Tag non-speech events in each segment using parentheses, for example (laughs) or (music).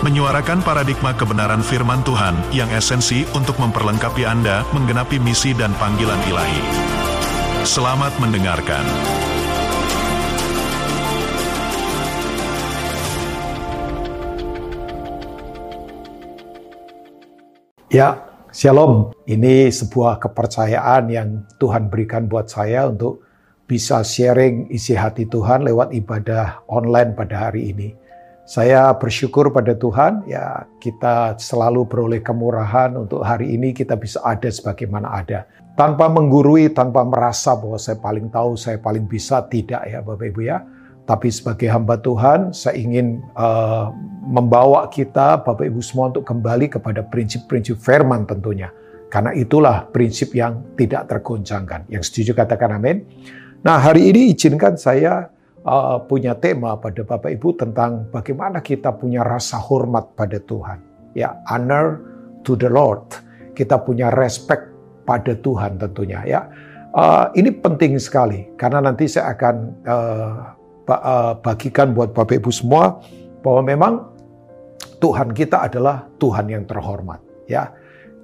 menyuarakan paradigma kebenaran firman Tuhan yang esensi untuk memperlengkapi Anda menggenapi misi dan panggilan ilahi. Selamat mendengarkan. Ya, Shalom. Ini sebuah kepercayaan yang Tuhan berikan buat saya untuk bisa sharing isi hati Tuhan lewat ibadah online pada hari ini. Saya bersyukur pada Tuhan, ya kita selalu beroleh kemurahan untuk hari ini kita bisa ada sebagaimana ada. Tanpa menggurui, tanpa merasa bahwa saya paling tahu, saya paling bisa, tidak ya Bapak Ibu ya. Tapi sebagai hamba Tuhan, saya ingin uh, membawa kita, Bapak Ibu semua untuk kembali kepada prinsip-prinsip firman tentunya. Karena itulah prinsip yang tidak tergoncangkan. Yang setuju katakan amin. Nah hari ini izinkan saya uh, punya tema pada Bapak Ibu tentang bagaimana kita punya rasa hormat pada Tuhan. Ya, honor to the Lord. Kita punya respect pada Tuhan tentunya ya. Uh, ini penting sekali karena nanti saya akan uh, bagikan buat Bapak Ibu semua bahwa memang Tuhan kita adalah Tuhan yang terhormat ya.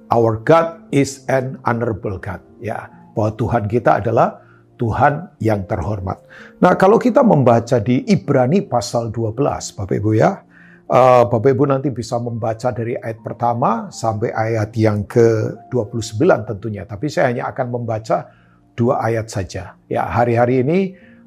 Our God is an honorable God ya. Bahwa Tuhan kita adalah Tuhan yang terhormat. Nah, kalau kita membaca di Ibrani pasal 12, Bapak Ibu ya, uh, Bapak Ibu nanti bisa membaca dari ayat pertama sampai ayat yang ke-29 tentunya. Tapi saya hanya akan membaca dua ayat saja. Ya, hari-hari ini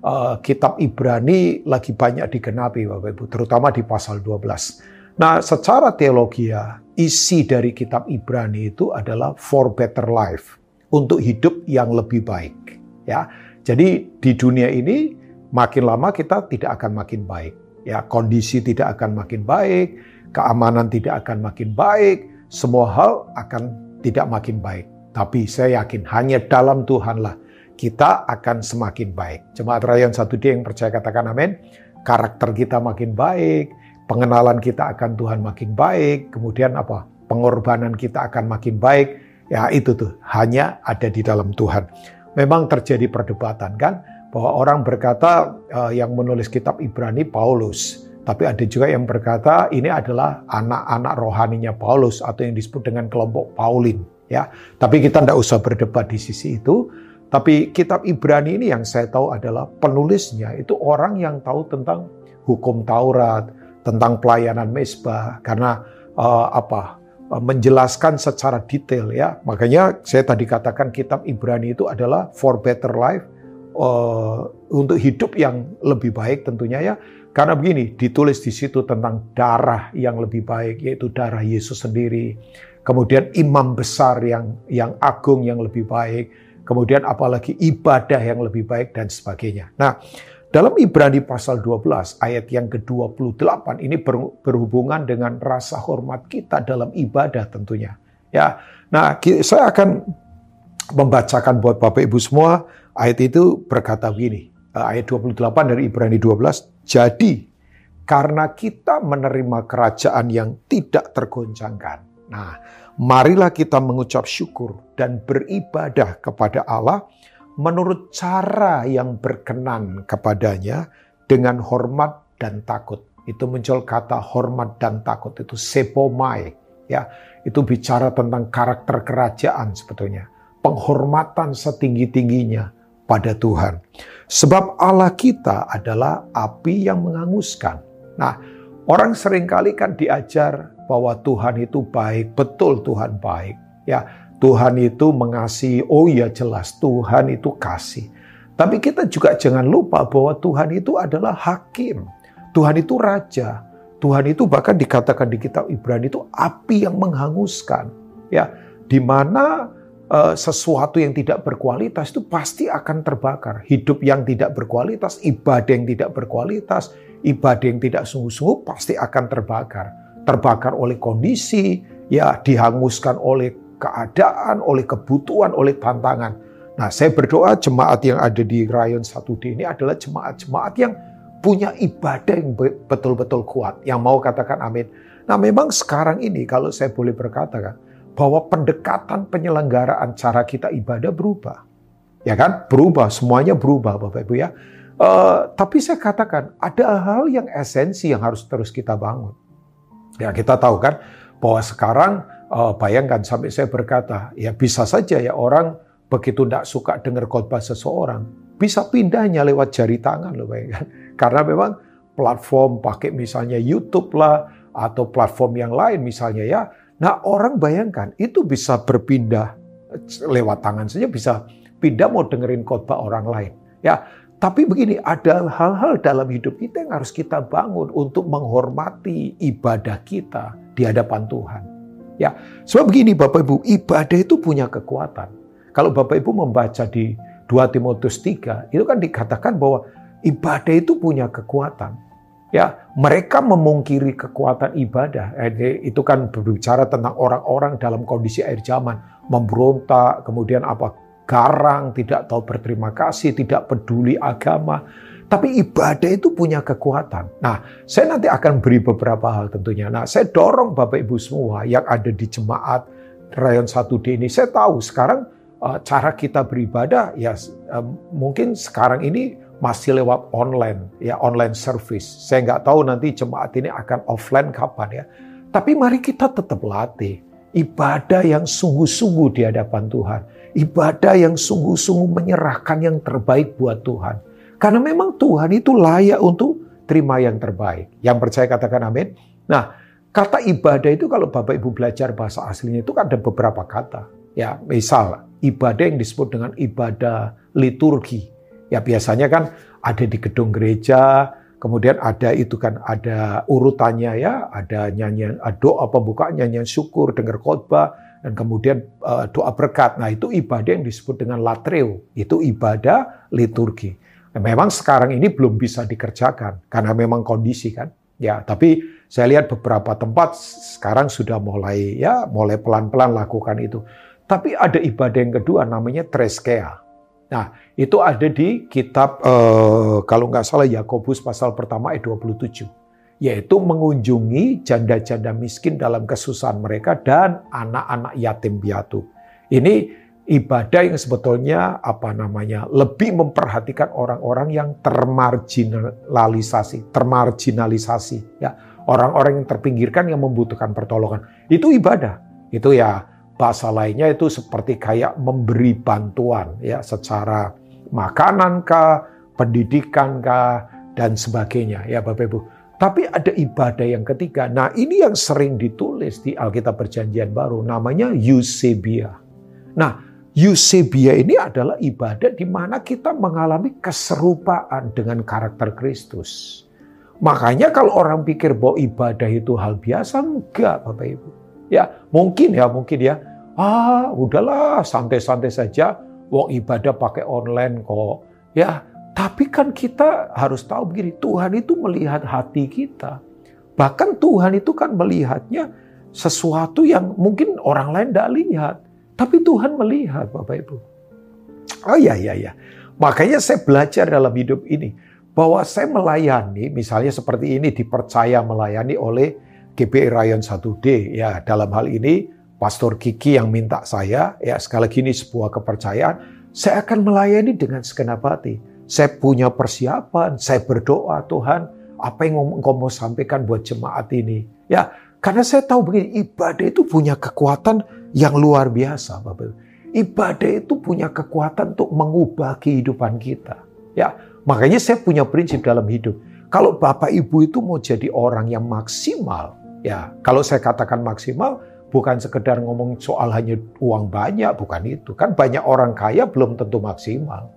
uh, kitab Ibrani lagi banyak digenapi Bapak Ibu, terutama di pasal 12. Nah, secara teologi ya, isi dari kitab Ibrani itu adalah for better life, untuk hidup yang lebih baik ya. Jadi di dunia ini makin lama kita tidak akan makin baik. Ya, kondisi tidak akan makin baik, keamanan tidak akan makin baik, semua hal akan tidak makin baik. Tapi saya yakin hanya dalam Tuhanlah kita akan semakin baik. Jemaat Rayon satu dia yang percaya katakan amin. Karakter kita makin baik, pengenalan kita akan Tuhan makin baik, kemudian apa? Pengorbanan kita akan makin baik. Ya itu tuh hanya ada di dalam Tuhan memang terjadi perdebatan kan bahwa orang berkata uh, yang menulis kitab Ibrani Paulus, tapi ada juga yang berkata ini adalah anak-anak rohaninya Paulus atau yang disebut dengan kelompok Paulin ya. Tapi kita tidak usah berdebat di sisi itu. Tapi kitab Ibrani ini yang saya tahu adalah penulisnya itu orang yang tahu tentang hukum Taurat, tentang pelayanan mesbah karena uh, apa menjelaskan secara detail ya. Makanya saya tadi katakan kitab Ibrani itu adalah for better life uh, untuk hidup yang lebih baik tentunya ya. Karena begini, ditulis di situ tentang darah yang lebih baik yaitu darah Yesus sendiri. Kemudian imam besar yang yang agung yang lebih baik, kemudian apalagi ibadah yang lebih baik dan sebagainya. Nah, dalam Ibrani pasal 12 ayat yang ke-28 ini berhubungan dengan rasa hormat kita dalam ibadah tentunya. Ya. Nah, saya akan membacakan buat Bapak Ibu semua ayat itu berkata begini. Eh, ayat 28 dari Ibrani 12. Jadi karena kita menerima kerajaan yang tidak tergoncangkan. Nah, marilah kita mengucap syukur dan beribadah kepada Allah menurut cara yang berkenan kepadanya dengan hormat dan takut. Itu muncul kata hormat dan takut itu sepomai ya. Itu bicara tentang karakter kerajaan sebetulnya. Penghormatan setinggi-tingginya pada Tuhan. Sebab Allah kita adalah api yang menghanguskan. Nah, orang sering kali kan diajar bahwa Tuhan itu baik, betul Tuhan baik. Ya, Tuhan itu mengasihi, oh ya jelas Tuhan itu kasih. Tapi kita juga jangan lupa bahwa Tuhan itu adalah hakim. Tuhan itu raja. Tuhan itu bahkan dikatakan di kitab Ibrani itu api yang menghanguskan. Ya, di mana uh, sesuatu yang tidak berkualitas itu pasti akan terbakar. Hidup yang tidak berkualitas, ibadah yang tidak berkualitas, ibadah yang tidak sungguh-sungguh pasti akan terbakar. Terbakar oleh kondisi, ya dihanguskan oleh keadaan, oleh kebutuhan, oleh tantangan. Nah, saya berdoa jemaat yang ada di Rayon 1D ini adalah jemaat-jemaat yang punya ibadah yang betul-betul kuat. Yang mau katakan amin. Nah, memang sekarang ini kalau saya boleh berkata kan, bahwa pendekatan penyelenggaraan cara kita ibadah berubah. Ya kan? Berubah, semuanya berubah Bapak Ibu ya. Uh, tapi saya katakan ada hal yang esensi yang harus terus kita bangun. Ya kita tahu kan bahwa sekarang uh, bayangkan sampai saya berkata ya bisa saja ya orang begitu tidak suka dengar khotbah seseorang bisa pindahnya lewat jari tangan loh bayangkan (laughs) karena memang platform pakai misalnya YouTube lah atau platform yang lain misalnya ya. Nah orang bayangkan itu bisa berpindah lewat tangan saja bisa pindah mau dengerin khotbah orang lain ya. Tapi begini, ada hal-hal dalam hidup kita yang harus kita bangun untuk menghormati ibadah kita di hadapan Tuhan. Ya, sebab begini Bapak Ibu, ibadah itu punya kekuatan. Kalau Bapak Ibu membaca di 2 Timotius 3, itu kan dikatakan bahwa ibadah itu punya kekuatan. Ya, mereka memungkiri kekuatan ibadah. Eh, itu kan berbicara tentang orang-orang dalam kondisi air zaman, memberontak, kemudian apa garang, tidak tahu berterima kasih, tidak peduli agama. Tapi ibadah itu punya kekuatan. Nah, saya nanti akan beri beberapa hal tentunya. Nah, saya dorong Bapak Ibu semua yang ada di jemaat Rayon 1D ini. Saya tahu sekarang uh, cara kita beribadah ya uh, mungkin sekarang ini masih lewat online, ya online service. Saya nggak tahu nanti jemaat ini akan offline kapan ya. Tapi mari kita tetap latih ibadah yang sungguh-sungguh di hadapan Tuhan ibadah yang sungguh-sungguh menyerahkan yang terbaik buat Tuhan. Karena memang Tuhan itu layak untuk terima yang terbaik. Yang percaya katakan amin. Nah, kata ibadah itu kalau Bapak Ibu belajar bahasa aslinya itu kan ada beberapa kata. Ya, misal ibadah yang disebut dengan ibadah liturgi. Ya biasanya kan ada di gedung gereja, kemudian ada itu kan ada urutannya ya, ada nyanyian doa pembukaan, nyanyian syukur, dengar khotbah, dan kemudian uh, doa berkat. Nah, itu ibadah yang disebut dengan latreo. Itu ibadah liturgi. Nah, memang sekarang ini belum bisa dikerjakan karena memang kondisi kan. Ya, tapi saya lihat beberapa tempat sekarang sudah mulai ya mulai pelan-pelan lakukan itu. Tapi ada ibadah yang kedua namanya treskea. Nah, itu ada di kitab uh, kalau nggak salah Yakobus pasal pertama ayat 27 yaitu mengunjungi janda-janda miskin dalam kesusahan mereka dan anak-anak yatim piatu. Ini ibadah yang sebetulnya apa namanya lebih memperhatikan orang-orang yang termarginalisasi, termarginalisasi ya. Orang-orang yang terpinggirkan yang membutuhkan pertolongan. Itu ibadah. Itu ya bahasa lainnya itu seperti kayak memberi bantuan ya secara makanan kah, pendidikan kah dan sebagainya ya Bapak Ibu. Tapi ada ibadah yang ketiga. Nah ini yang sering ditulis di Alkitab Perjanjian Baru. Namanya Eusebia. Nah Eusebia ini adalah ibadah di mana kita mengalami keserupaan dengan karakter Kristus. Makanya kalau orang pikir bahwa ibadah itu hal biasa, enggak Bapak Ibu. Ya mungkin ya, mungkin ya. Ah udahlah santai-santai saja. Wong ibadah pakai online kok. Ya tapi kan kita harus tahu begini, Tuhan itu melihat hati kita. Bahkan Tuhan itu kan melihatnya sesuatu yang mungkin orang lain tidak lihat. Tapi Tuhan melihat Bapak Ibu. Oh iya, iya, iya. Makanya saya belajar dalam hidup ini. Bahwa saya melayani, misalnya seperti ini dipercaya melayani oleh GPI Rayon 1D. Ya dalam hal ini Pastor Kiki yang minta saya, ya sekali lagi ini sebuah kepercayaan, saya akan melayani dengan segenap hati. Saya punya persiapan, saya berdoa Tuhan, apa yang engkau mau sampaikan buat jemaat ini. Ya, karena saya tahu begini, ibadah itu punya kekuatan yang luar biasa, Bapak. Ibadah itu punya kekuatan untuk mengubah kehidupan kita. Ya, makanya saya punya prinsip dalam hidup. Kalau Bapak Ibu itu mau jadi orang yang maksimal, ya, kalau saya katakan maksimal, bukan sekedar ngomong soal hanya uang banyak, bukan itu. Kan banyak orang kaya belum tentu maksimal.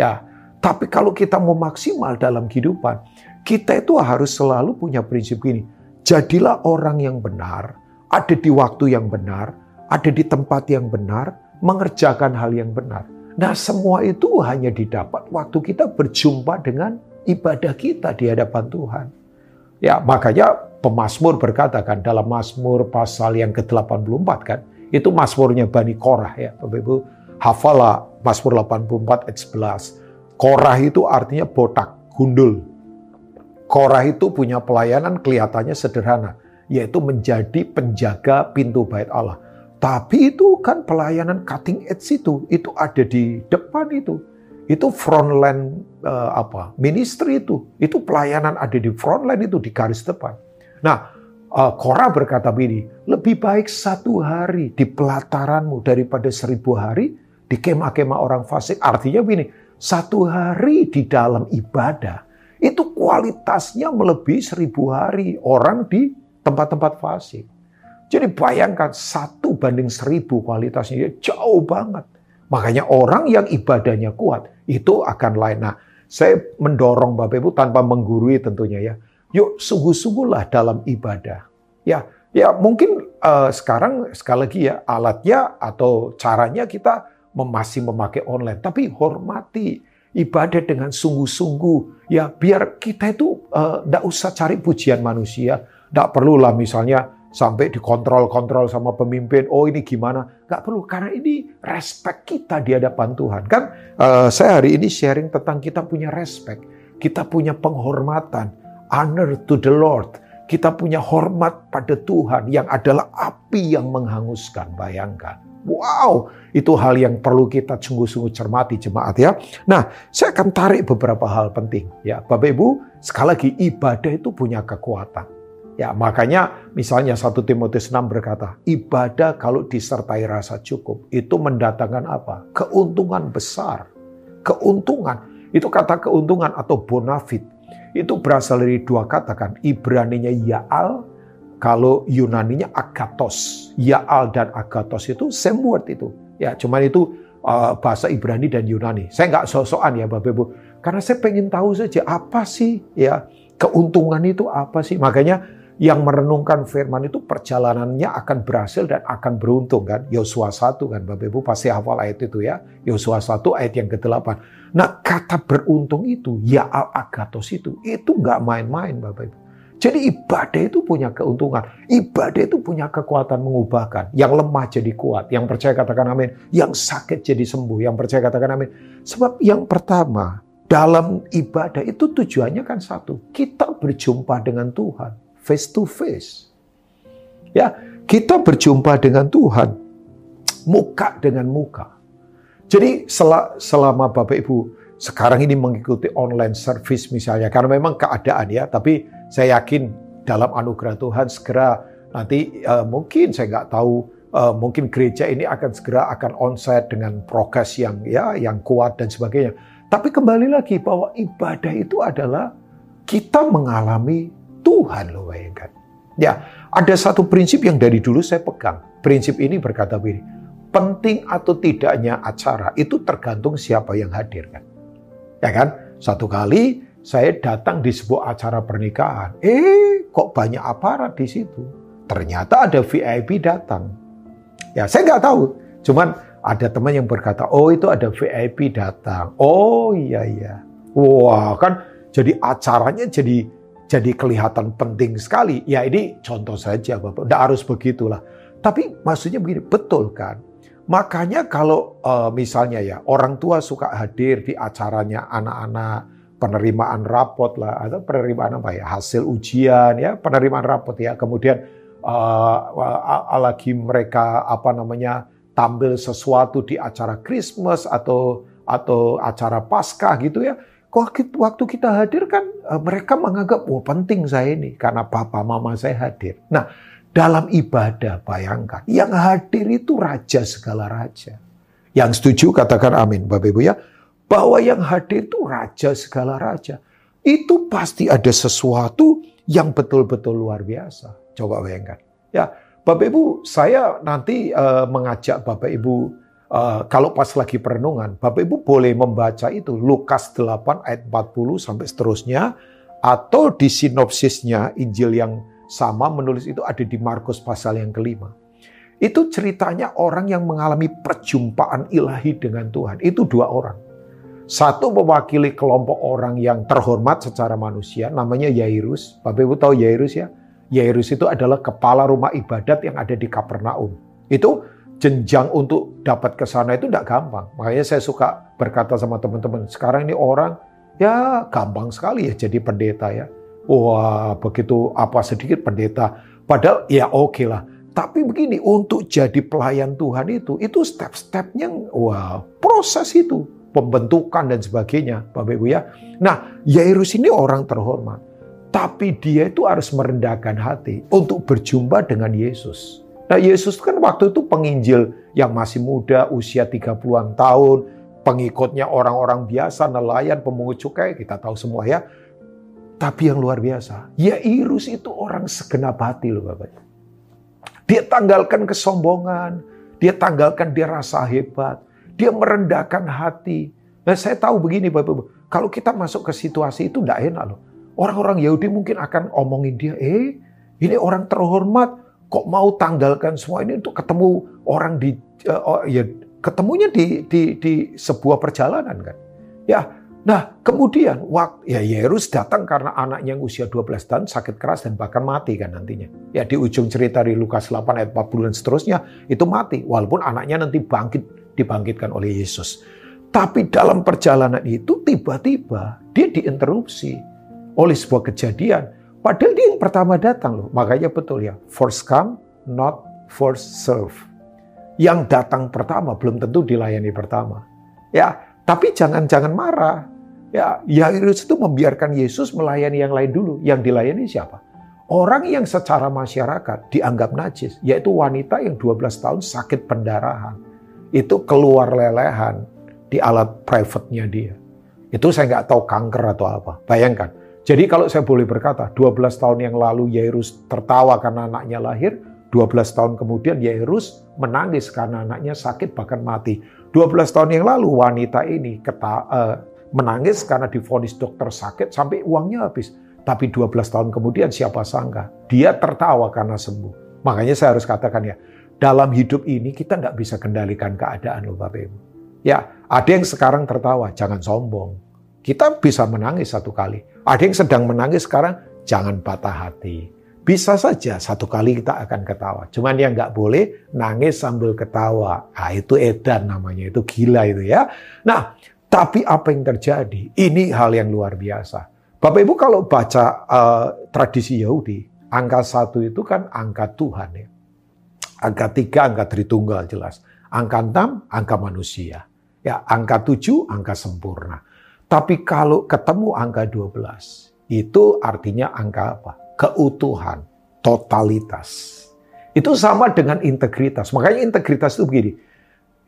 Ya, tapi kalau kita mau maksimal dalam kehidupan, kita itu harus selalu punya prinsip gini. Jadilah orang yang benar, ada di waktu yang benar, ada di tempat yang benar, mengerjakan hal yang benar. Nah semua itu hanya didapat waktu kita berjumpa dengan ibadah kita di hadapan Tuhan. Ya makanya pemazmur berkata kan dalam Mazmur pasal yang ke-84 kan, Itu Mazmurnya Bani Korah ya. Bapak Ibu hafallah Mazmur 84 ayat 11. Korah itu artinya botak, gundul. Korah itu punya pelayanan kelihatannya sederhana, yaitu menjadi penjaga pintu bait Allah. Tapi itu kan pelayanan cutting edge itu, itu ada di depan itu. Itu frontline uh, apa? Ministry itu. Itu pelayanan ada di frontline itu di garis depan. Nah, uh, Korah berkata begini, lebih baik satu hari di pelataranmu daripada seribu hari di kemah-kemah orang fasik. Artinya begini, satu hari di dalam ibadah itu kualitasnya melebihi seribu hari orang di tempat-tempat fasik. Jadi bayangkan satu banding seribu kualitasnya jauh banget. Makanya orang yang ibadahnya kuat itu akan lain. Nah, saya mendorong Bapak Ibu tanpa menggurui tentunya ya. Yuk sungguh-sungguhlah dalam ibadah. Ya, ya mungkin uh, sekarang sekali lagi ya alatnya atau caranya kita masih memakai online, tapi hormati ibadah dengan sungguh-sungguh. Ya, biar kita itu tidak uh, usah cari pujian manusia. Tidak perlulah misalnya sampai dikontrol-kontrol sama pemimpin. Oh ini gimana? Gak perlu karena ini respect kita di hadapan Tuhan. Kan uh, saya hari ini sharing tentang kita punya respect, kita punya penghormatan, honor to the Lord. Kita punya hormat pada Tuhan yang adalah api yang menghanguskan. Bayangkan. Wow, itu hal yang perlu kita sungguh-sungguh cermati jemaat ya. Nah, saya akan tarik beberapa hal penting ya. Bapak Ibu, sekali lagi ibadah itu punya kekuatan. Ya, makanya misalnya 1 Timotius 6 berkata, ibadah kalau disertai rasa cukup, itu mendatangkan apa? Keuntungan besar. Keuntungan. Itu kata keuntungan atau bonafit. Itu berasal dari dua kata kan. Ibraninya Ya'al, kalau Yunaninya Agatos. Ya'al dan Agatos itu same word itu. Ya, cuman itu uh, bahasa Ibrani dan Yunani. Saya nggak sosokan ya Bapak Ibu. Karena saya pengen tahu saja apa sih ya keuntungan itu apa sih. Makanya yang merenungkan firman itu perjalanannya akan berhasil dan akan beruntung kan. Yosua 1 kan Bapak Ibu pasti hafal ayat itu ya. Yosua 1 ayat yang ke-8. Nah kata beruntung itu, ya al agatos itu, itu nggak main-main Bapak Ibu. Jadi ibadah itu punya keuntungan. Ibadah itu punya kekuatan mengubahkan. Yang lemah jadi kuat. Yang percaya katakan amin. Yang sakit jadi sembuh. Yang percaya katakan amin. Sebab yang pertama, dalam ibadah itu tujuannya kan satu. Kita berjumpa dengan Tuhan face to face. Ya, kita berjumpa dengan Tuhan muka dengan muka. Jadi selama Bapak Ibu sekarang ini mengikuti online service misalnya karena memang keadaan ya, tapi saya yakin dalam anugerah Tuhan segera nanti uh, mungkin saya nggak tahu uh, mungkin gereja ini akan segera akan onsite dengan progres yang ya yang kuat dan sebagainya. Tapi kembali lagi bahwa ibadah itu adalah kita mengalami Tuhan loh bayangkan. Ya, ada satu prinsip yang dari dulu saya pegang. Prinsip ini berkata begini, penting atau tidaknya acara itu tergantung siapa yang hadir kan. Ya kan? Satu kali saya datang di sebuah acara pernikahan. Eh, kok banyak aparat di situ? Ternyata ada VIP datang. Ya, saya nggak tahu. Cuman ada teman yang berkata, oh itu ada VIP datang. Oh iya iya. Wah kan jadi acaranya jadi jadi kelihatan penting sekali. Ya ini contoh saja Bapak, tidak harus begitulah. Tapi maksudnya begini, betul kan? Makanya kalau uh, misalnya ya orang tua suka hadir di acaranya anak-anak penerimaan rapot lah atau penerimaan apa ya hasil ujian ya penerimaan rapot ya kemudian uh, lagi mereka apa namanya tampil sesuatu di acara Christmas atau atau acara Paskah gitu ya waktu kita hadir kan eh, mereka menganggap wah penting saya ini karena papa mama saya hadir. Nah, dalam ibadah bayangkan yang hadir itu raja segala raja. Yang setuju katakan amin Bapak Ibu ya. Bahwa yang hadir itu raja segala raja. Itu pasti ada sesuatu yang betul-betul luar biasa. Coba bayangkan. Ya, Bapak Ibu, saya nanti uh, mengajak Bapak Ibu Uh, kalau pas lagi perenungan, Bapak Ibu boleh membaca itu Lukas 8 ayat 40 sampai seterusnya atau di sinopsisnya Injil yang sama menulis itu ada di Markus pasal yang kelima. Itu ceritanya orang yang mengalami perjumpaan ilahi dengan Tuhan. Itu dua orang. Satu mewakili kelompok orang yang terhormat secara manusia, namanya Yairus. Bapak Ibu tahu Yairus ya? Yairus itu adalah kepala rumah ibadat yang ada di Kapernaum. Itu jenjang untuk dapat ke sana itu tidak gampang. Makanya saya suka berkata sama teman-teman, sekarang ini orang ya gampang sekali ya jadi pendeta ya. Wah, begitu apa sedikit pendeta. Padahal ya oke okay lah. Tapi begini, untuk jadi pelayan Tuhan itu, itu step-stepnya, wah, proses itu. Pembentukan dan sebagainya, Bapak Ibu ya. Nah, Yairus ini orang terhormat. Tapi dia itu harus merendahkan hati untuk berjumpa dengan Yesus. Nah Yesus kan waktu itu penginjil yang masih muda, usia 30-an tahun, pengikutnya orang-orang biasa, nelayan, pemungut cukai, kita tahu semua ya. Tapi yang luar biasa, Yairus itu orang segenap hati loh Bapak. Dia tanggalkan kesombongan, dia tanggalkan dia rasa hebat, dia merendahkan hati. Nah saya tahu begini Bapak kalau kita masuk ke situasi itu tidak enak loh. Orang-orang Yahudi mungkin akan omongin dia, eh ini orang terhormat, kok mau tanggalkan semua ini untuk ketemu orang di uh, ya ketemunya di, di di sebuah perjalanan kan. Ya. Nah, kemudian waktu ya Yerus datang karena anaknya yang usia 12 tahun sakit keras dan bahkan mati kan nantinya. Ya di ujung cerita di Lukas 8 ayat 40 dan seterusnya itu mati walaupun anaknya nanti bangkit dibangkitkan oleh Yesus. Tapi dalam perjalanan itu tiba-tiba dia diinterupsi oleh sebuah kejadian Padahal dia yang pertama datang loh. Makanya betul ya, first come, not first serve. Yang datang pertama belum tentu dilayani pertama. Ya, tapi jangan-jangan marah. Ya, Yairus itu membiarkan Yesus melayani yang lain dulu. Yang dilayani siapa? Orang yang secara masyarakat dianggap najis, yaitu wanita yang 12 tahun sakit pendarahan. Itu keluar lelehan di alat private-nya dia. Itu saya nggak tahu kanker atau apa. Bayangkan, jadi kalau saya boleh berkata, 12 tahun yang lalu Yairus tertawa karena anaknya lahir, 12 tahun kemudian Yairus menangis karena anaknya sakit bahkan mati. 12 tahun yang lalu wanita ini uh, menangis karena difonis dokter sakit sampai uangnya habis. Tapi 12 tahun kemudian siapa sangka dia tertawa karena sembuh. Makanya saya harus katakan ya, dalam hidup ini kita nggak bisa kendalikan keadaan loh Bapak Ibu. Ya, ada yang sekarang tertawa, jangan sombong. Kita bisa menangis satu kali. Ada yang sedang menangis sekarang, jangan patah hati. Bisa saja satu kali kita akan ketawa. Cuman yang nggak boleh nangis sambil ketawa. Ah, itu edan namanya, itu gila itu ya. Nah, tapi apa yang terjadi? Ini hal yang luar biasa. Bapak Ibu kalau baca uh, tradisi Yahudi, angka satu itu kan angka Tuhan ya. Angka tiga, angka Tritunggal jelas. Angka enam, angka manusia. Ya, angka tujuh, angka sempurna. Tapi kalau ketemu angka 12, itu artinya angka apa? Keutuhan, totalitas. Itu sama dengan integritas. Makanya integritas itu begini.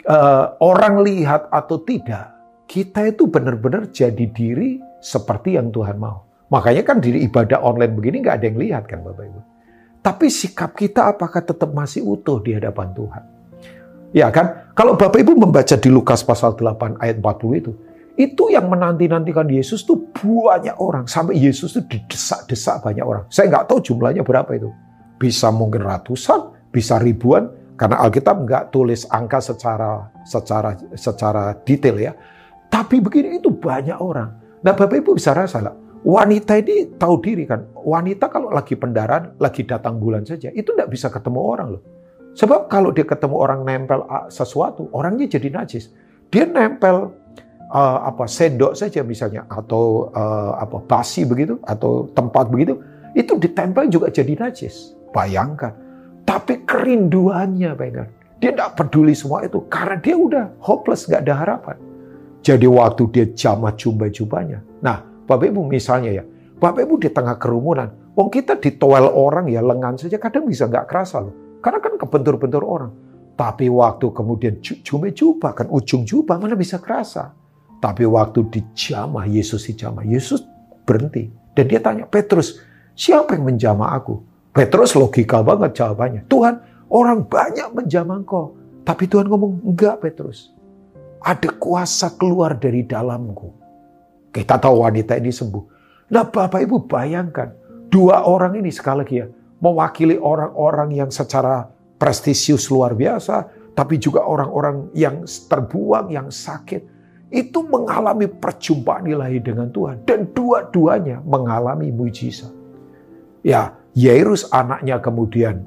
Uh, orang lihat atau tidak, kita itu benar-benar jadi diri seperti yang Tuhan mau. Makanya kan diri ibadah online begini nggak ada yang lihat kan Bapak Ibu. Tapi sikap kita apakah tetap masih utuh di hadapan Tuhan? Ya kan? Kalau Bapak Ibu membaca di Lukas pasal 8 ayat 40 itu, itu yang menanti-nantikan Yesus tuh banyak orang. Sampai Yesus tuh didesak-desak banyak orang. Saya nggak tahu jumlahnya berapa itu. Bisa mungkin ratusan, bisa ribuan. Karena Alkitab nggak tulis angka secara secara secara detail ya. Tapi begini itu banyak orang. Nah Bapak Ibu bisa rasa lah. Wanita ini tahu diri kan. Wanita kalau lagi pendaran, lagi datang bulan saja, itu nggak bisa ketemu orang loh. Sebab kalau dia ketemu orang nempel sesuatu, orangnya jadi najis. Dia nempel uh, apa sendok saja misalnya atau uh, apa basi begitu atau tempat begitu itu ditempel juga jadi najis. Bayangkan. Tapi kerinduannya, bayangkan. Dia tidak peduli semua itu karena dia udah hopeless, nggak ada harapan. Jadi waktu dia jamah jumba-jumbanya. Nah, Bapak Ibu misalnya ya, Bapak Ibu di tengah kerumunan, wong kita ditoel orang ya lengan saja kadang bisa nggak kerasa loh. Karena kan kebentur-bentur orang. Tapi waktu kemudian jubah kan ujung jubah mana bisa kerasa. Tapi waktu dijamah, Yesus dijamah, Yesus berhenti. Dan dia tanya, Petrus, siapa yang menjamah aku? Petrus logika banget jawabannya. Tuhan, orang banyak menjamah engkau. Tapi Tuhan ngomong, enggak Petrus. Ada kuasa keluar dari dalamku. Kita tahu wanita ini sembuh. Nah Bapak Ibu bayangkan, dua orang ini sekali lagi ya, mewakili orang-orang yang secara prestisius luar biasa, tapi juga orang-orang yang terbuang, yang sakit itu mengalami perjumpaan ilahi dengan Tuhan dan dua-duanya mengalami mujizat. Ya, Yairus anaknya kemudian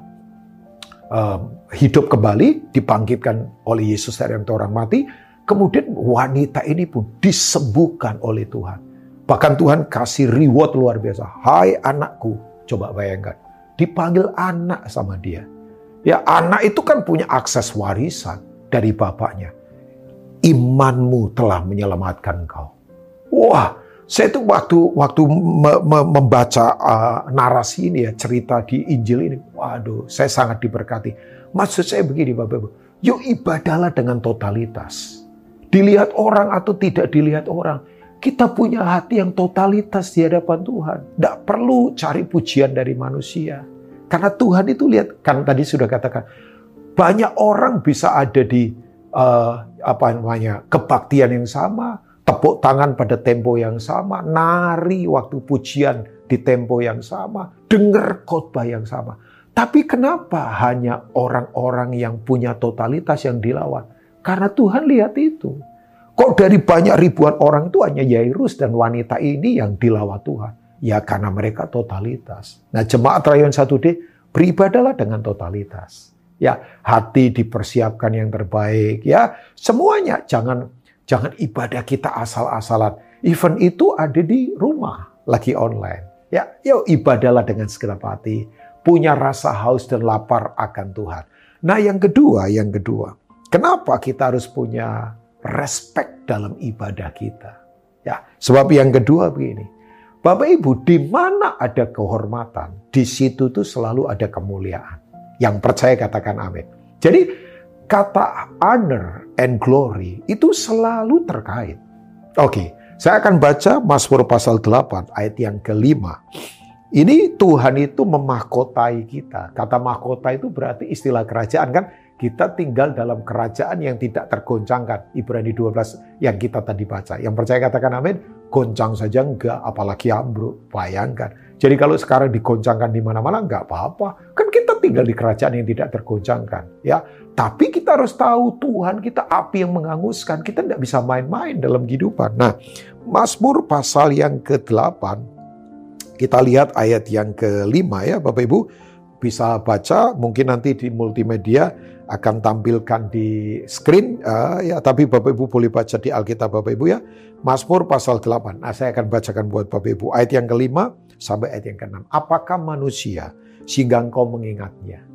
um, hidup kembali, dibangkitkan oleh Yesus dari yang orang mati. Kemudian wanita ini pun disembuhkan oleh Tuhan. Bahkan Tuhan kasih reward luar biasa. Hai anakku, coba bayangkan. Dipanggil anak sama dia. Ya anak itu kan punya akses warisan dari bapaknya. Imanmu telah menyelamatkan kau. Wah, saya itu waktu waktu me, me, membaca uh, narasi ini ya cerita di Injil ini, waduh, saya sangat diberkati. Maksud saya begini, Bapak Ibu, yuk ibadahlah dengan totalitas. Dilihat orang atau tidak dilihat orang, kita punya hati yang totalitas di hadapan Tuhan. Tidak perlu cari pujian dari manusia. Karena Tuhan itu lihat, kan tadi sudah katakan, banyak orang bisa ada di uh, apa namanya kebaktian yang sama, tepuk tangan pada tempo yang sama, nari waktu pujian di tempo yang sama, dengar khotbah yang sama. Tapi kenapa hanya orang-orang yang punya totalitas yang dilawan? Karena Tuhan lihat itu. Kok dari banyak ribuan orang itu hanya Yairus dan wanita ini yang dilawan Tuhan? Ya karena mereka totalitas. Nah jemaat rayon 1D beribadalah dengan totalitas. Ya hati dipersiapkan yang terbaik. Ya semuanya jangan jangan ibadah kita asal-asalan. Event itu ada di rumah lagi online. Ya yuk ibadahlah dengan segenap hati. Punya rasa haus dan lapar akan Tuhan. Nah yang kedua, yang kedua. Kenapa kita harus punya respect dalam ibadah kita? Ya, sebab yang kedua begini. Bapak Ibu, di mana ada kehormatan, di situ tuh selalu ada kemuliaan. Yang percaya katakan amin. Jadi kata honor and glory itu selalu terkait. Oke, saya akan baca Mazmur pasal 8 ayat yang kelima. Ini Tuhan itu memahkotai kita. Kata mahkota itu berarti istilah kerajaan kan kita tinggal dalam kerajaan yang tidak tergoncangkan. Ibrani 12 yang kita tadi baca. Yang percaya katakan amin, goncang saja enggak, apalagi ambruk. Bayangkan. Jadi kalau sekarang digoncangkan di mana-mana enggak apa-apa. Kan kita tinggal di kerajaan yang tidak tergoncangkan. ya. Tapi kita harus tahu Tuhan kita api yang menghanguskan. Kita tidak bisa main-main dalam kehidupan. Nah, Mazmur pasal yang ke-8, kita lihat ayat yang kelima ya Bapak Ibu bisa baca mungkin nanti di multimedia akan tampilkan di screen uh, ya tapi Bapak Ibu boleh baca di Alkitab Bapak Ibu ya. Mazmur pasal 8. Nah, saya akan bacakan buat Bapak Ibu ayat yang kelima sampai ayat yang keenam. Apakah manusia sehingga engkau mengingatnya?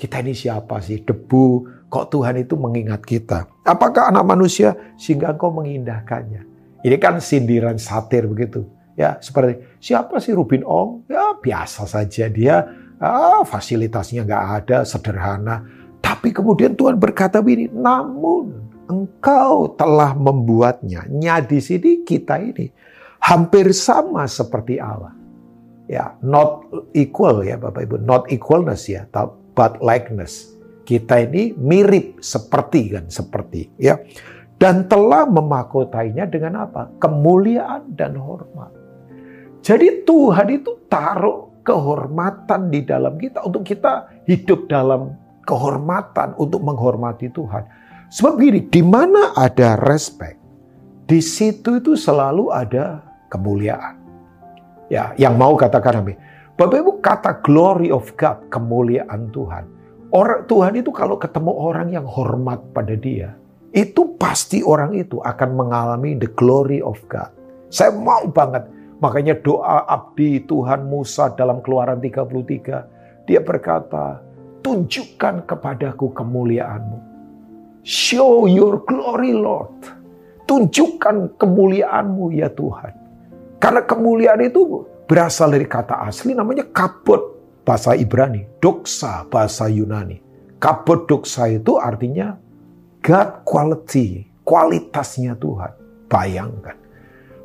Kita ini siapa sih? Debu. Kok Tuhan itu mengingat kita? Apakah anak manusia sehingga engkau mengindahkannya? Ini kan sindiran satir begitu. Ya, seperti siapa sih Rubin Ong? Ya, biasa saja dia. Ah, fasilitasnya nggak ada, sederhana tapi kemudian Tuhan berkata begini, namun engkau telah membuatnya. Nya di sini kita ini hampir sama seperti Allah. Ya, not equal ya Bapak Ibu, not equalness ya, but likeness. Kita ini mirip seperti kan, seperti ya. Dan telah memakotainya dengan apa? Kemuliaan dan hormat. Jadi Tuhan itu taruh kehormatan di dalam kita untuk kita hidup dalam kehormatan untuk menghormati Tuhan. Sebab gini, di mana ada respect, di situ itu selalu ada kemuliaan. Ya, yang mau katakan amin. Bapak Ibu kata glory of God, kemuliaan Tuhan. Orang Tuhan itu kalau ketemu orang yang hormat pada dia, itu pasti orang itu akan mengalami the glory of God. Saya mau banget. Makanya doa abdi Tuhan Musa dalam keluaran 33. Dia berkata, tunjukkan kepadaku kemuliaanmu. Show your glory, Lord. Tunjukkan kemuliaanmu ya Tuhan. Karena kemuliaan itu berasal dari kata asli namanya kabut bahasa Ibrani, doksa bahasa Yunani. Kabut doksa itu artinya God quality, kualitasnya Tuhan. Bayangkan.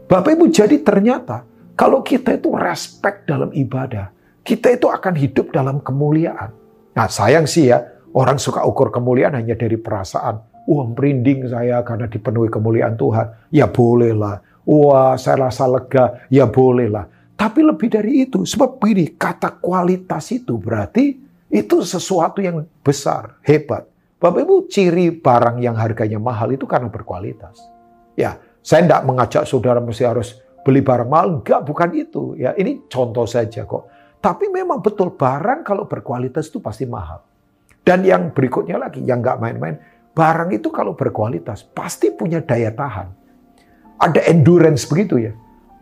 Bapak Ibu jadi ternyata kalau kita itu respect dalam ibadah, kita itu akan hidup dalam kemuliaan. Nah sayang sih ya, orang suka ukur kemuliaan hanya dari perasaan. Wah merinding saya karena dipenuhi kemuliaan Tuhan. Ya bolehlah. Wah saya rasa lega. Ya bolehlah. Tapi lebih dari itu, sebab ini kata kualitas itu berarti itu sesuatu yang besar, hebat. Bapak Ibu ciri barang yang harganya mahal itu karena berkualitas. Ya, saya tidak mengajak saudara mesti harus beli barang mahal, enggak, bukan itu. Ya, ini contoh saja kok. Tapi memang betul barang kalau berkualitas itu pasti mahal. Dan yang berikutnya lagi, yang nggak main-main, barang itu kalau berkualitas pasti punya daya tahan. Ada endurance begitu ya.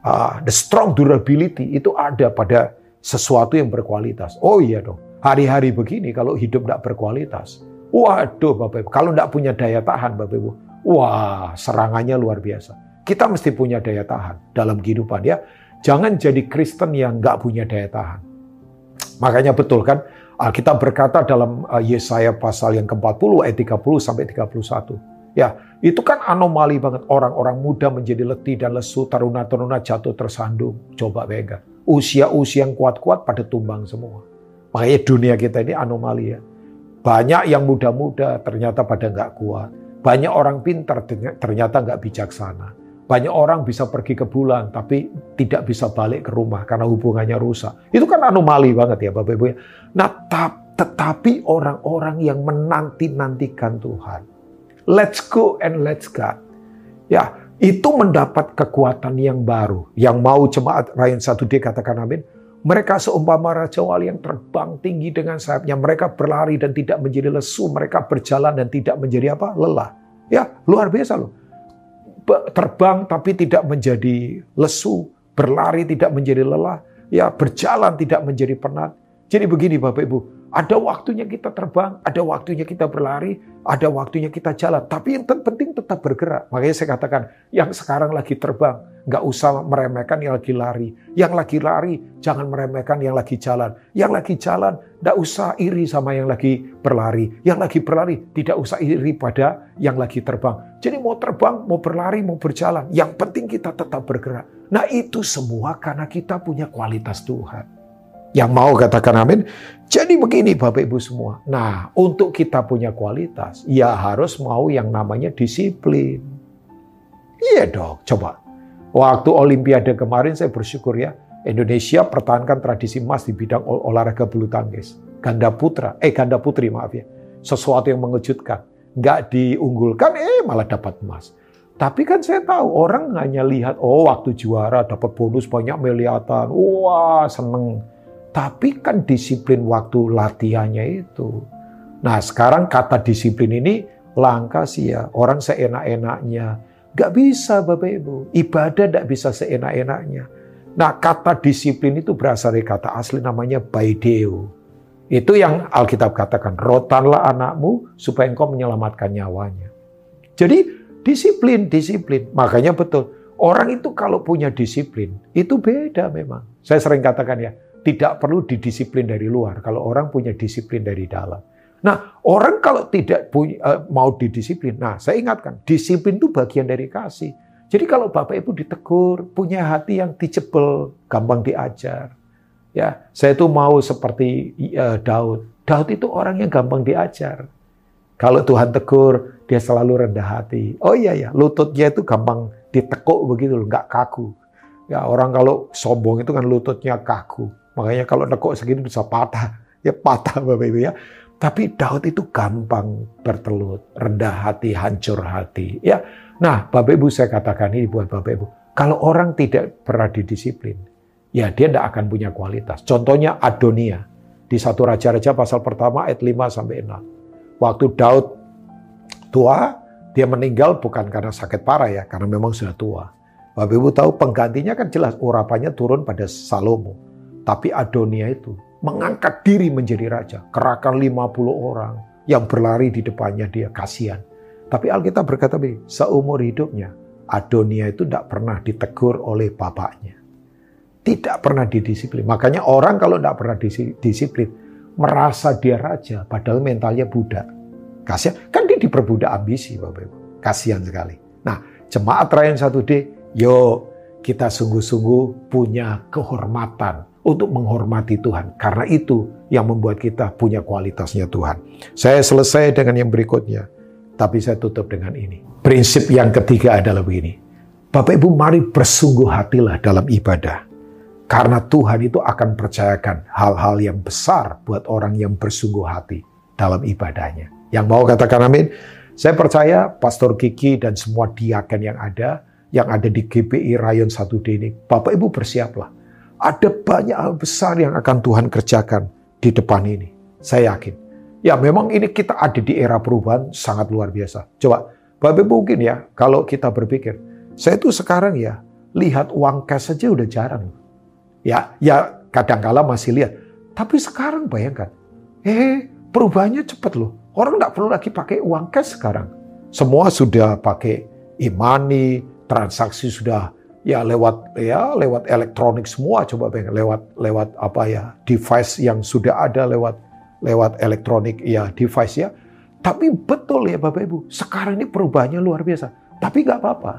Uh, the strong durability itu ada pada sesuatu yang berkualitas. Oh iya dong, hari-hari begini kalau hidup tidak berkualitas, waduh Bapak Ibu, kalau tidak punya daya tahan Bapak Ibu, wah serangannya luar biasa. Kita mesti punya daya tahan dalam kehidupan ya. Jangan jadi Kristen yang nggak punya daya tahan. Makanya betul kan, Alkitab berkata dalam uh, Yesaya pasal yang ke-40 ayat 30 sampai 31. Ya, itu kan anomali banget. Orang-orang muda menjadi letih dan lesu, taruna-taruna jatuh tersandung. Coba bayangkan. Usia-usia yang kuat-kuat pada tumbang semua. Makanya dunia kita ini anomali ya. Banyak yang muda-muda ternyata pada nggak kuat. Banyak orang pintar ternyata nggak bijaksana. Banyak orang bisa pergi ke bulan tapi tidak bisa balik ke rumah karena hubungannya rusak. Itu kan anomali banget ya Bapak Ibu. Ya. Nah, tetapi orang-orang yang menanti-nantikan Tuhan. Let's go and let's God. Ya, itu mendapat kekuatan yang baru. Yang mau jemaat Rayon 1D katakan amin. Mereka seumpama Raja Wali yang terbang tinggi dengan sayapnya. Mereka berlari dan tidak menjadi lesu. Mereka berjalan dan tidak menjadi apa? Lelah. Ya, luar biasa loh terbang tapi tidak menjadi lesu, berlari tidak menjadi lelah, ya berjalan tidak menjadi penat. Jadi begini Bapak Ibu, ada waktunya kita terbang, ada waktunya kita berlari, ada waktunya kita jalan. Tapi yang penting tetap bergerak. Makanya saya katakan, yang sekarang lagi terbang, nggak usah meremehkan yang lagi lari. Yang lagi lari, jangan meremehkan yang lagi jalan. Yang lagi jalan, nggak usah iri sama yang lagi berlari. Yang lagi berlari, tidak usah iri pada yang lagi terbang. Jadi mau terbang, mau berlari, mau berjalan. Yang penting kita tetap bergerak. Nah itu semua karena kita punya kualitas Tuhan. Yang mau katakan amin. Jadi begini Bapak Ibu semua. Nah untuk kita punya kualitas, ya harus mau yang namanya disiplin. Iya dong, coba. Waktu Olimpiade kemarin saya bersyukur ya, Indonesia pertahankan tradisi emas di bidang ol olahraga bulu tangkis. Ganda putra, eh ganda putri maaf ya. Sesuatu yang mengejutkan. Nggak diunggulkan, eh malah dapat emas. Tapi kan saya tahu orang hanya lihat, oh waktu juara dapat bonus banyak miliatan. Wah seneng. Tapi kan disiplin waktu latihannya itu. Nah sekarang kata disiplin ini langka sih ya. Orang seenak-enaknya. Gak bisa Bapak Ibu. Ibadah gak bisa seenak-enaknya. Nah kata disiplin itu berasal dari kata asli namanya baideo. Itu yang Alkitab katakan, rotanlah anakmu supaya engkau menyelamatkan nyawanya. Jadi disiplin, disiplin. Makanya betul, orang itu kalau punya disiplin, itu beda memang. Saya sering katakan ya, tidak perlu didisiplin dari luar kalau orang punya disiplin dari dalam. Nah, orang kalau tidak punya, uh, mau didisiplin, nah saya ingatkan, disiplin itu bagian dari kasih. Jadi kalau Bapak Ibu ditegur, punya hati yang dijebel, gampang diajar. Ya, saya itu mau seperti uh, Daud. Daud itu orang yang gampang diajar. Kalau Tuhan tegur, dia selalu rendah hati. Oh iya ya, lututnya itu gampang ditekuk begitu loh, nggak kaku. Ya orang kalau sombong itu kan lututnya kaku. Makanya kalau nekuk segini bisa patah. Ya patah Bapak Ibu ya. Tapi Daud itu gampang bertelut, rendah hati, hancur hati. Ya, nah Bapak Ibu saya katakan ini buat Bapak Ibu. Kalau orang tidak pernah didisiplin, ya dia tidak akan punya kualitas. Contohnya Adonia. Di satu Raja-Raja pasal pertama ayat 5 sampai 6. Waktu Daud tua, dia meninggal bukan karena sakit parah ya, karena memang sudah tua. Bapak Ibu tahu penggantinya kan jelas urapannya turun pada Salomo. Tapi Adonia itu mengangkat diri menjadi raja. Kerahkan 50 orang yang berlari di depannya dia. Kasihan. Tapi Alkitab berkata begini, seumur hidupnya Adonia itu tidak pernah ditegur oleh bapaknya. Tidak pernah didisiplin. Makanya orang kalau tidak pernah disiplin, merasa dia raja, padahal mentalnya budak. Kasihan. Kan dia diperbudak ambisi, Bapak Ibu. Kasihan sekali. Nah, jemaat Rayon 1D, yuk kita sungguh-sungguh punya kehormatan untuk menghormati Tuhan. Karena itu yang membuat kita punya kualitasnya Tuhan. Saya selesai dengan yang berikutnya, tapi saya tutup dengan ini. Prinsip yang ketiga adalah begini. Bapak Ibu mari bersungguh hatilah dalam ibadah. Karena Tuhan itu akan percayakan hal-hal yang besar buat orang yang bersungguh hati dalam ibadahnya. Yang mau katakan amin? Saya percaya Pastor Kiki dan semua diaken yang ada, yang ada di GPI Rayon 1D ini, Bapak Ibu bersiaplah ada banyak hal besar yang akan Tuhan kerjakan di depan ini. Saya yakin. Ya memang ini kita ada di era perubahan sangat luar biasa. Coba, Bapak mungkin ya, kalau kita berpikir, saya tuh sekarang ya, lihat uang cash saja udah jarang. Ya, ya kadang-kala masih lihat. Tapi sekarang bayangkan, eh perubahannya cepat loh. Orang nggak perlu lagi pakai uang cash sekarang. Semua sudah pakai e-money, transaksi sudah ya lewat ya lewat elektronik semua coba bayangkan lewat lewat apa ya device yang sudah ada lewat lewat elektronik ya device ya. Tapi betul ya Bapak Ibu, sekarang ini perubahannya luar biasa. Tapi nggak apa-apa.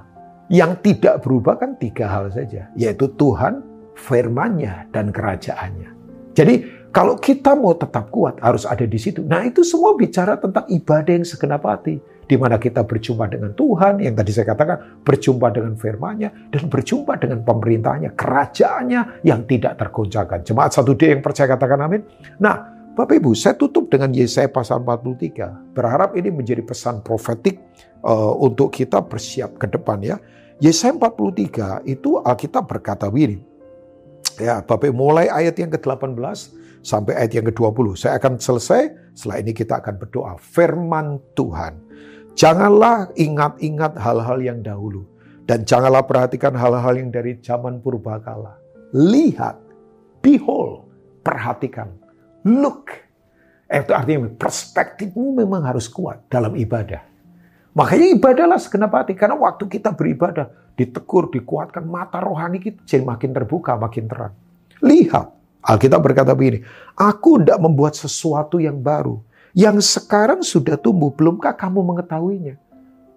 Yang tidak berubah kan tiga hal saja, yaitu Tuhan, firman-Nya, dan kerajaannya. Jadi kalau kita mau tetap kuat harus ada di situ. Nah itu semua bicara tentang ibadah yang segenap hati. Di mana kita berjumpa dengan Tuhan, yang tadi saya katakan, berjumpa dengan firman-Nya, dan berjumpa dengan pemerintahnya, kerajaannya yang tidak tergoncangkan. Jemaat satu d yang percaya katakan amin. Nah, Bapak Ibu, saya tutup dengan Yesaya pasal 43. Berharap ini menjadi pesan profetik uh, untuk kita bersiap ke depan ya. Yesaya 43 itu Alkitab berkata begini. Ya, Bapak mulai ayat yang ke-18 sampai ayat yang ke-20. Saya akan selesai, setelah ini kita akan berdoa. Firman Tuhan, janganlah ingat-ingat hal-hal yang dahulu. Dan janganlah perhatikan hal-hal yang dari zaman purbakala. Lihat, behold, perhatikan, look. Itu artinya perspektifmu memang harus kuat dalam ibadah. Makanya ibadahlah segenap hati. Karena waktu kita beribadah, ditegur, dikuatkan, mata rohani kita jadi makin terbuka, makin terang. Lihat, Alkitab berkata begini, Aku tidak membuat sesuatu yang baru. Yang sekarang sudah tumbuh, belumkah kamu mengetahuinya?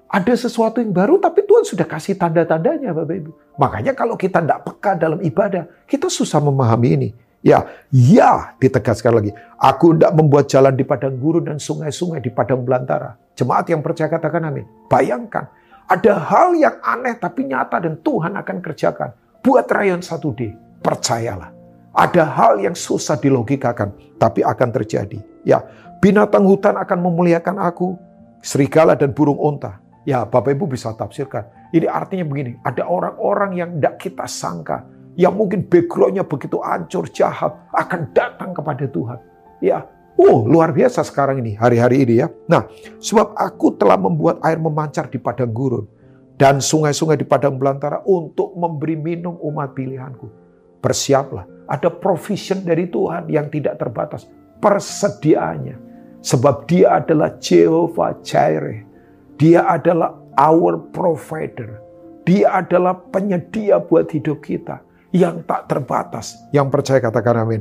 Ada sesuatu yang baru, tapi Tuhan sudah kasih tanda-tandanya, Bapak Ibu. Makanya kalau kita tidak peka dalam ibadah, kita susah memahami ini. Ya, ya ditegaskan lagi. Aku tidak membuat jalan di padang gurun dan sungai-sungai di padang belantara. Jemaat yang percaya katakan amin. Bayangkan, ada hal yang aneh tapi nyata dan Tuhan akan kerjakan. Buat rayon 1D, percayalah. Ada hal yang susah dilogikakan, tapi akan terjadi. Ya, binatang hutan akan memuliakan aku, serigala dan burung onta. Ya, Bapak Ibu bisa tafsirkan. Ini artinya begini, ada orang-orang yang tidak kita sangka, yang mungkin backgroundnya begitu hancur, jahat, akan datang kepada Tuhan. Ya, oh luar biasa sekarang ini, hari-hari ini ya. Nah, sebab aku telah membuat air memancar di padang gurun dan sungai-sungai di padang belantara untuk memberi minum umat pilihanku. Bersiaplah, ada provision dari Tuhan yang tidak terbatas. Persediaannya. Sebab dia adalah Jehovah Jireh. Dia adalah our provider. Dia adalah penyedia buat hidup kita yang tak terbatas. Yang percaya katakan amin.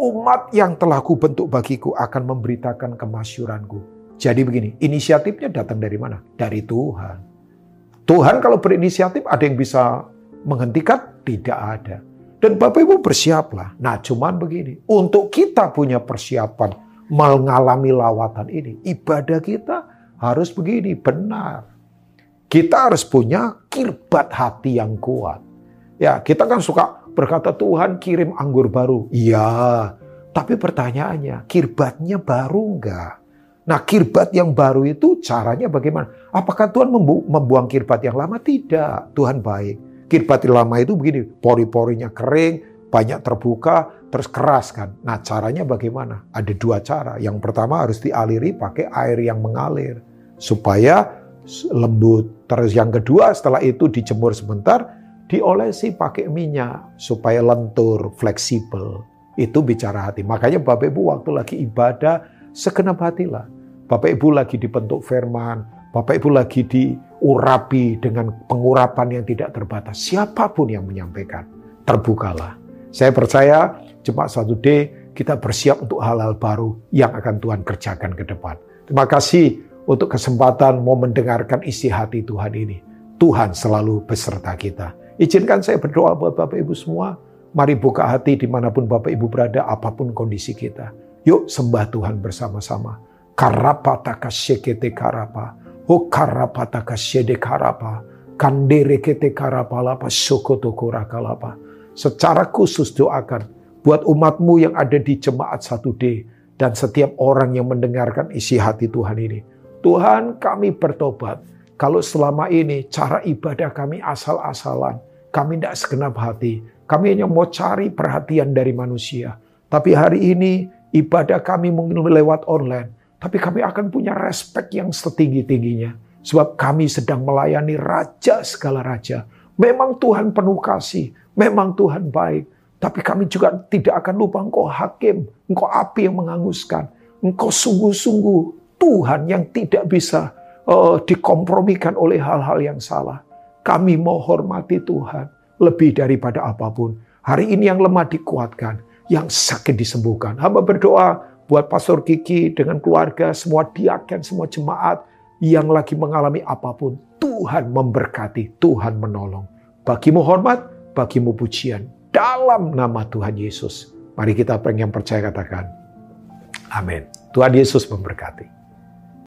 Umat yang telah kubentuk bagiku akan memberitakan kemasyuranku. Jadi begini, inisiatifnya datang dari mana? Dari Tuhan. Tuhan kalau berinisiatif ada yang bisa menghentikan? Tidak ada. Dan Bapak Ibu bersiaplah. Nah cuman begini, untuk kita punya persiapan mengalami lawatan ini, ibadah kita harus begini, benar. Kita harus punya kirbat hati yang kuat. Ya, kita kan suka berkata Tuhan kirim anggur baru. Iya, tapi pertanyaannya, kirbatnya baru enggak? Nah, kirbat yang baru itu caranya bagaimana? Apakah Tuhan membu membuang kirbat yang lama? Tidak, Tuhan baik. Kirbat yang lama itu begini, pori-porinya kering, banyak terbuka, terus keras kan. Nah, caranya bagaimana? Ada dua cara. Yang pertama harus dialiri pakai air yang mengalir supaya lembut. Terus yang kedua setelah itu dijemur sebentar, diolesi pakai minyak supaya lentur, fleksibel. Itu bicara hati. Makanya Bapak Ibu waktu lagi ibadah, segenap hatilah. Bapak Ibu lagi dibentuk firman, Bapak Ibu lagi diurapi dengan pengurapan yang tidak terbatas. Siapa pun yang menyampaikan, terbukalah. Saya percaya cuma satu D kita bersiap untuk hal-hal baru yang akan Tuhan kerjakan ke depan. Terima kasih untuk kesempatan mau mendengarkan isi hati Tuhan ini. Tuhan selalu beserta kita. Izinkan saya berdoa buat Bapak Ibu semua. Mari buka hati di mana pun Bapak Ibu berada, apa pun kondisi kita. Yuk sembah Tuhan bersama-sama. Karapataka sekete karapa. O karapataka sede karapa. Kandere kete karapa lapa sokoto kurakalapa. Secara khusus doakan buat umatmu yang ada di jemaat 1D dan setiap orang yang mendengarkan isi hati Tuhan ini. Tuhan kami bertobat kalau selama ini cara ibadah kami asal-asalan, kami tidak segenap hati, kami hanya mau cari perhatian dari manusia. Tapi hari ini ibadah kami mungkin lewat online, tapi kami akan punya respek yang setinggi-tingginya. Sebab kami sedang melayani Raja segala Raja. Memang Tuhan penuh kasih, memang Tuhan baik. Tapi kami juga tidak akan lupa engkau hakim, engkau api yang menghanguskan. Engkau sungguh-sungguh Tuhan yang tidak bisa uh, dikompromikan oleh hal-hal yang salah. Kami mau hormati Tuhan lebih daripada apa pun. Hari ini yang lemah dikuatkan, yang sakit disembuhkan. Hamba berdoa buat Pastor Kiki dengan keluarga, semua diaken, semua jemaat, yang lagi mengalami apa pun, Tuhan memberkati, Tuhan menolong. Bagimu hormat, bagimu pujian. Dalam nama Tuhan Yesus. Mari kita pengen percaya katakan. Amin. Tuhan Yesus memberkati.